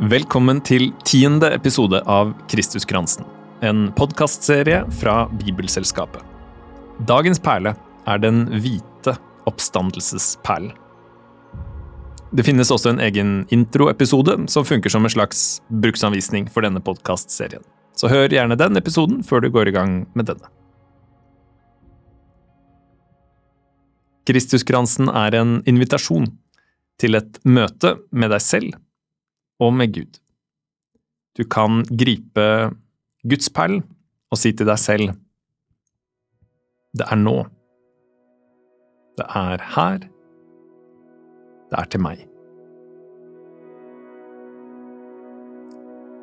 Velkommen til tiende episode av Kristuskransen, en podkastserie fra Bibelselskapet. Dagens perle er den hvite oppstandelsesperlen. Det finnes også en egen introepisode som funker som en slags bruksanvisning for denne podkastserien. Så hør gjerne den episoden før du går i gang med denne. Kristuskransen er en invitasjon til et møte med deg selv og med Gud. Du kan gripe Guds perl og si til deg selv Det er nå. Det er her. Det er til meg.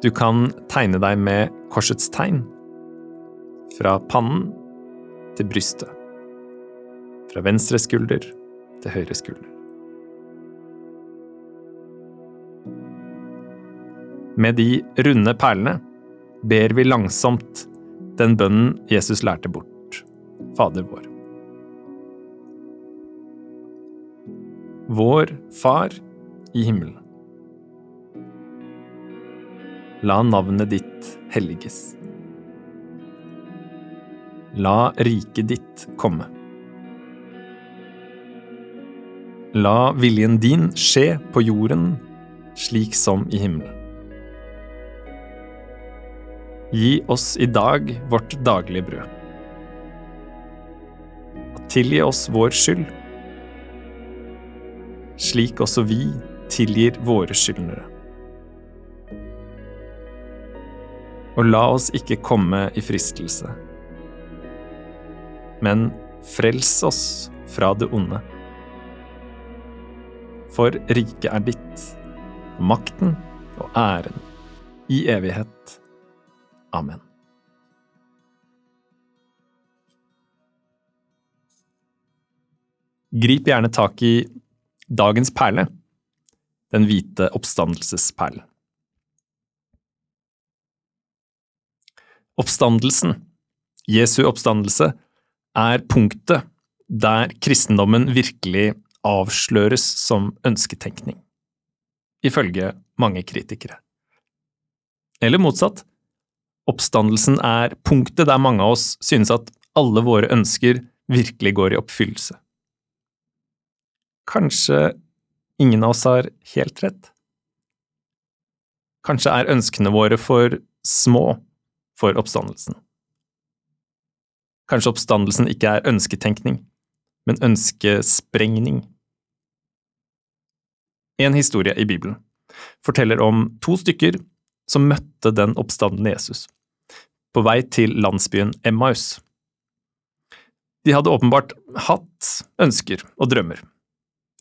Du kan tegne deg med korsets tegn. Fra pannen til brystet. Fra venstre skulder til høyre skulder. Med de runde perlene ber vi langsomt den bønnen Jesus lærte bort, Fader vår. Vår Far i himmelen. La navnet ditt helliges. La riket ditt komme. La viljen din skje på jorden slik som i himmelen. Gi oss i dag vårt daglige brød. Og tilgi oss vår skyld, slik også vi tilgir våre skyldnere. Og la oss ikke komme i fristelse, men frels oss fra det onde. For riket er ditt, makten og æren i evighet. Amen. Grip gjerne tak i dagens perle, den hvite oppstandelsesperlen. Oppstandelsen, Jesu oppstandelse, er punktet der kristendommen virkelig avsløres som ønsketenkning, ifølge mange kritikere. Eller motsatt, Oppstandelsen er punktet der mange av oss synes at alle våre ønsker virkelig går i oppfyllelse. Kanskje ingen av oss har helt rett? Kanskje er ønskene våre for små for oppstandelsen? Kanskje oppstandelsen ikke er ønsketenkning, men ønskesprengning? En historie i Bibelen forteller om to stykker som møtte den oppstandende Jesus på vei til landsbyen Emmaus. De hadde åpenbart hatt ønsker og drømmer.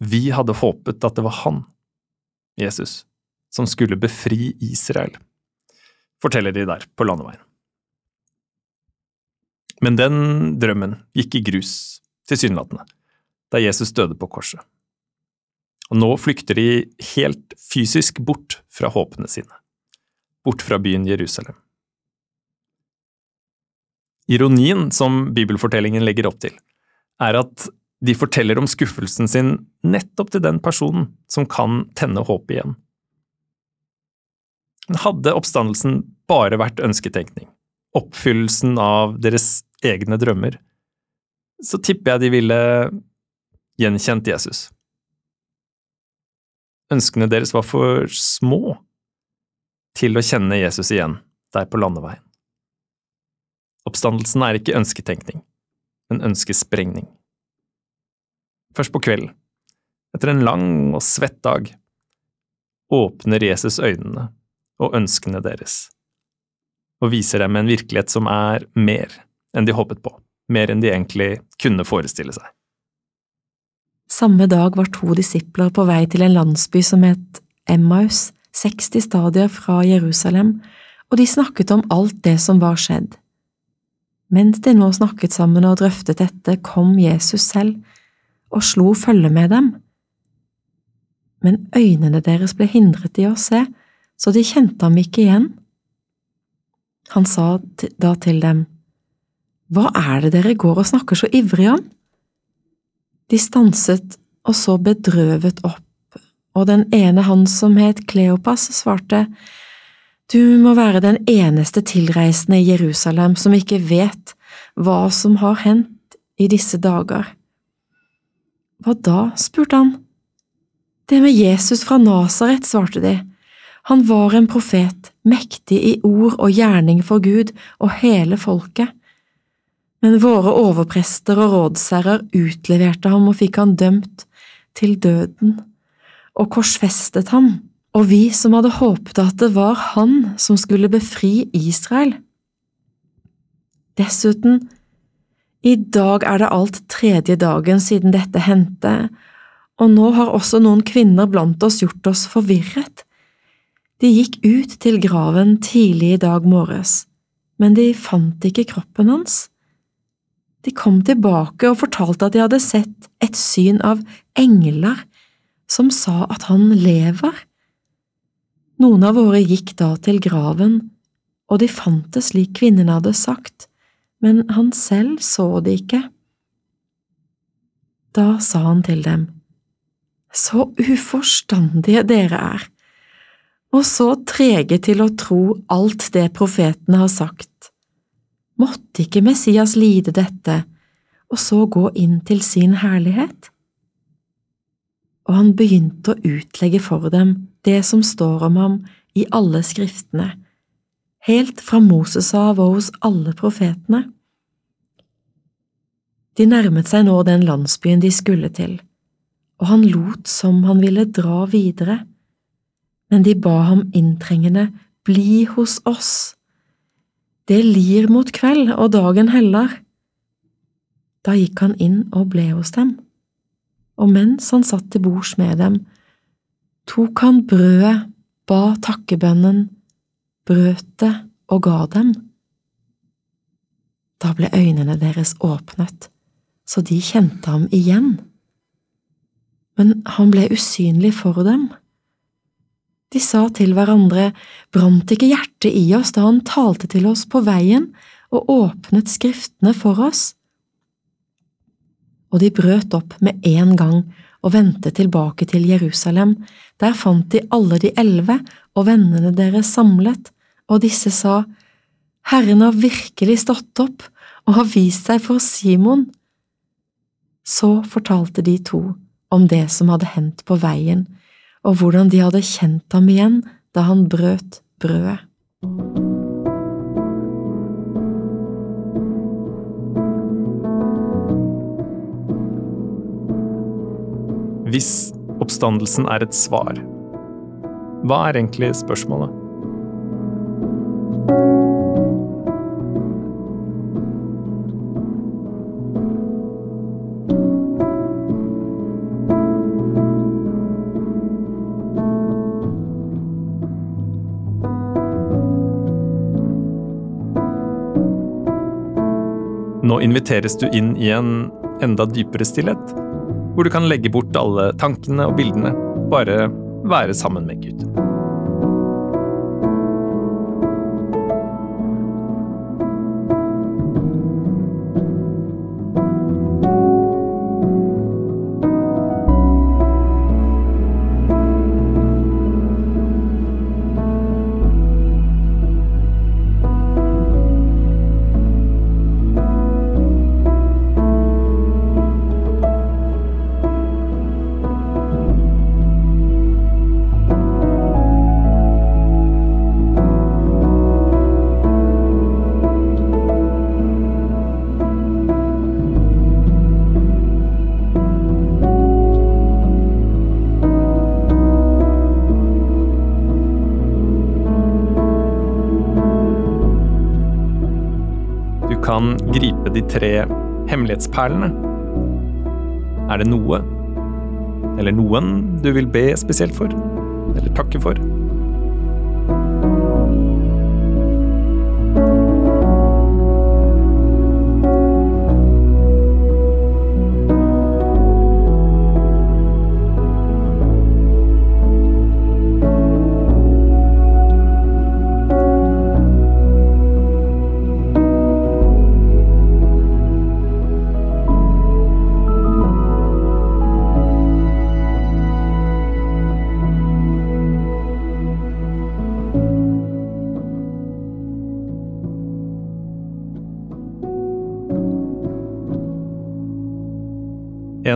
Vi hadde håpet at det var han, Jesus, som skulle befri Israel, forteller de der på landeveien. Men den drømmen gikk i grus, tilsynelatende, da Jesus døde på korset. Og nå flykter de helt fysisk bort fra håpene sine, bort fra byen Jerusalem. Ironien som bibelfortellingen legger opp til, er at de forteller om skuffelsen sin nettopp til den personen som kan tenne håp igjen. Hadde oppstandelsen bare vært ønsketenkning, oppfyllelsen av deres egne drømmer, så tipper jeg de ville gjenkjent Jesus. Ønskene deres var for små til å kjenne Jesus igjen der på landeveien. Oppstandelsen er ikke ønsketenkning, men ønskesprengning. Først på kvelden, etter en lang og svett dag, åpner Jesus øynene og ønskene deres, og viser dem en virkelighet som er mer enn de håpet på, mer enn de egentlig kunne forestille seg. Samme dag var to disipler på vei til en landsby som het Emmaus, 60 stadier fra Jerusalem, og de snakket om alt det som var skjedd. Mens de nå snakket sammen og drøftet dette, kom Jesus selv og slo følge med dem. Men øynene deres ble hindret i å se, så de kjente ham ikke igjen. Han sa da til dem, Hva er det dere går og snakker så ivrig om? De stanset og så bedrøvet opp og den ene han som het Kleopas, svarte, Du må være den eneste tilreisende i Jerusalem som ikke vet hva som har hendt i disse dager. Hva da? spurte han. Det med Jesus fra Nasaret, svarte de. Han var en profet, mektig i ord og gjerning for Gud og hele folket. Men våre overprester og rådsherrer utleverte ham og fikk han dømt til døden, og korsfestet ham, og vi som hadde håpet at det var han som skulle befri Israel. Dessuten, i dag er det alt tredje dagen siden dette hendte, og nå har også noen kvinner blant oss gjort oss forvirret. De gikk ut til graven tidlig i dag morges, men de fant ikke kroppen hans. De kom tilbake og fortalte at de hadde sett et syn av engler som sa at han lever. Noen av våre gikk da til graven, og de fant det slik kvinnen hadde sagt, men han selv så det ikke. Da sa han til dem, Så uforstandige dere er og så trege til å tro alt det profetene har sagt. Måtte ikke Messias lide dette, og så gå inn til sin herlighet? Og han begynte å utlegge for dem det som står om ham i alle skriftene, helt fra Moses av og hos alle profetene. De nærmet seg nå den landsbyen de skulle til, og han lot som han ville dra videre men de ba ham inntrengende, bli hos oss. Det lir mot kveld, og dagen heller. Da gikk han inn og ble hos dem, og mens han satt til bords med dem, tok han brødet, ba takkebønnen, brøt det og ga dem. Da ble øynene deres åpnet, så de kjente ham igjen. Men han ble usynlig for dem. De sa til hverandre, brant ikke hjertet i oss da han talte til oss på veien og åpnet skriftene for oss? Og de brøt opp med en gang og vendte tilbake til Jerusalem. Der fant de alle de elleve og vennene deres samlet, og disse sa, Herren har virkelig stått opp og har vist seg for Simon. Så fortalte de to om det som hadde hendt på veien, og hvordan de hadde kjent ham igjen da han brøt brødet. Hvis oppstandelsen er et svar, hva er egentlig spørsmålet? Nå inviteres du inn i en enda dypere stillhet, hvor du kan legge bort alle tankene og bildene, bare være sammen med Gud. Kan gripe de tre hemmelighetsperlene. Er det noe, eller noen, du vil be spesielt for, eller takke for?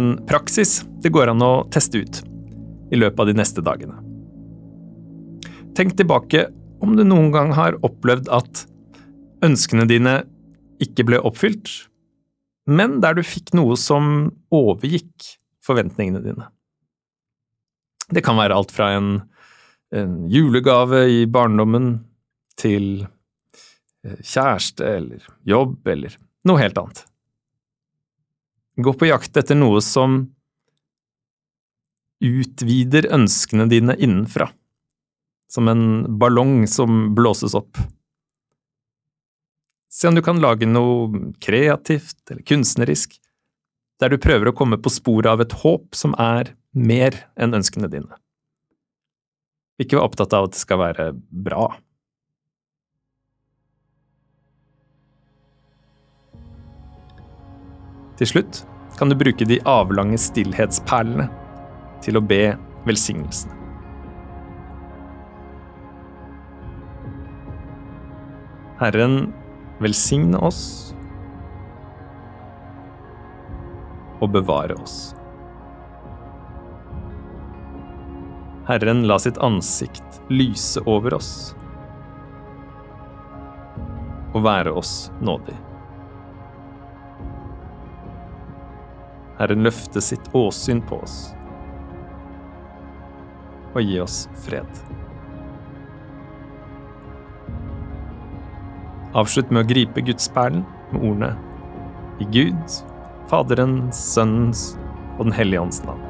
En praksis det går an å teste ut i løpet av de neste dagene. Tenk tilbake om du noen gang har opplevd at ønskene dine ikke ble oppfylt, men der du fikk noe som overgikk forventningene dine. Det kan være alt fra en, en julegave i barndommen til eh, kjæreste eller jobb eller noe helt annet. Gå på jakt etter noe som utvider ønskene dine innenfra, som en ballong som blåses opp. Se om du kan lage noe kreativt eller kunstnerisk, der du prøver å komme på sporet av et håp som er mer enn ønskene dine. Ikke vær opptatt av at det skal være bra. Til slutt kan du bruke de avlange stillhetsperlene til å be velsignelsen. Herren velsigne oss og bevare oss. Herren la sitt ansikt lyse over oss og være oss nådig. Herren løfte sitt åsyn på oss og gi oss fred. Avslutt med å gripe gudsperlen med ordene i Gud, Faderens, Sønnens og Den hellige ånds navn.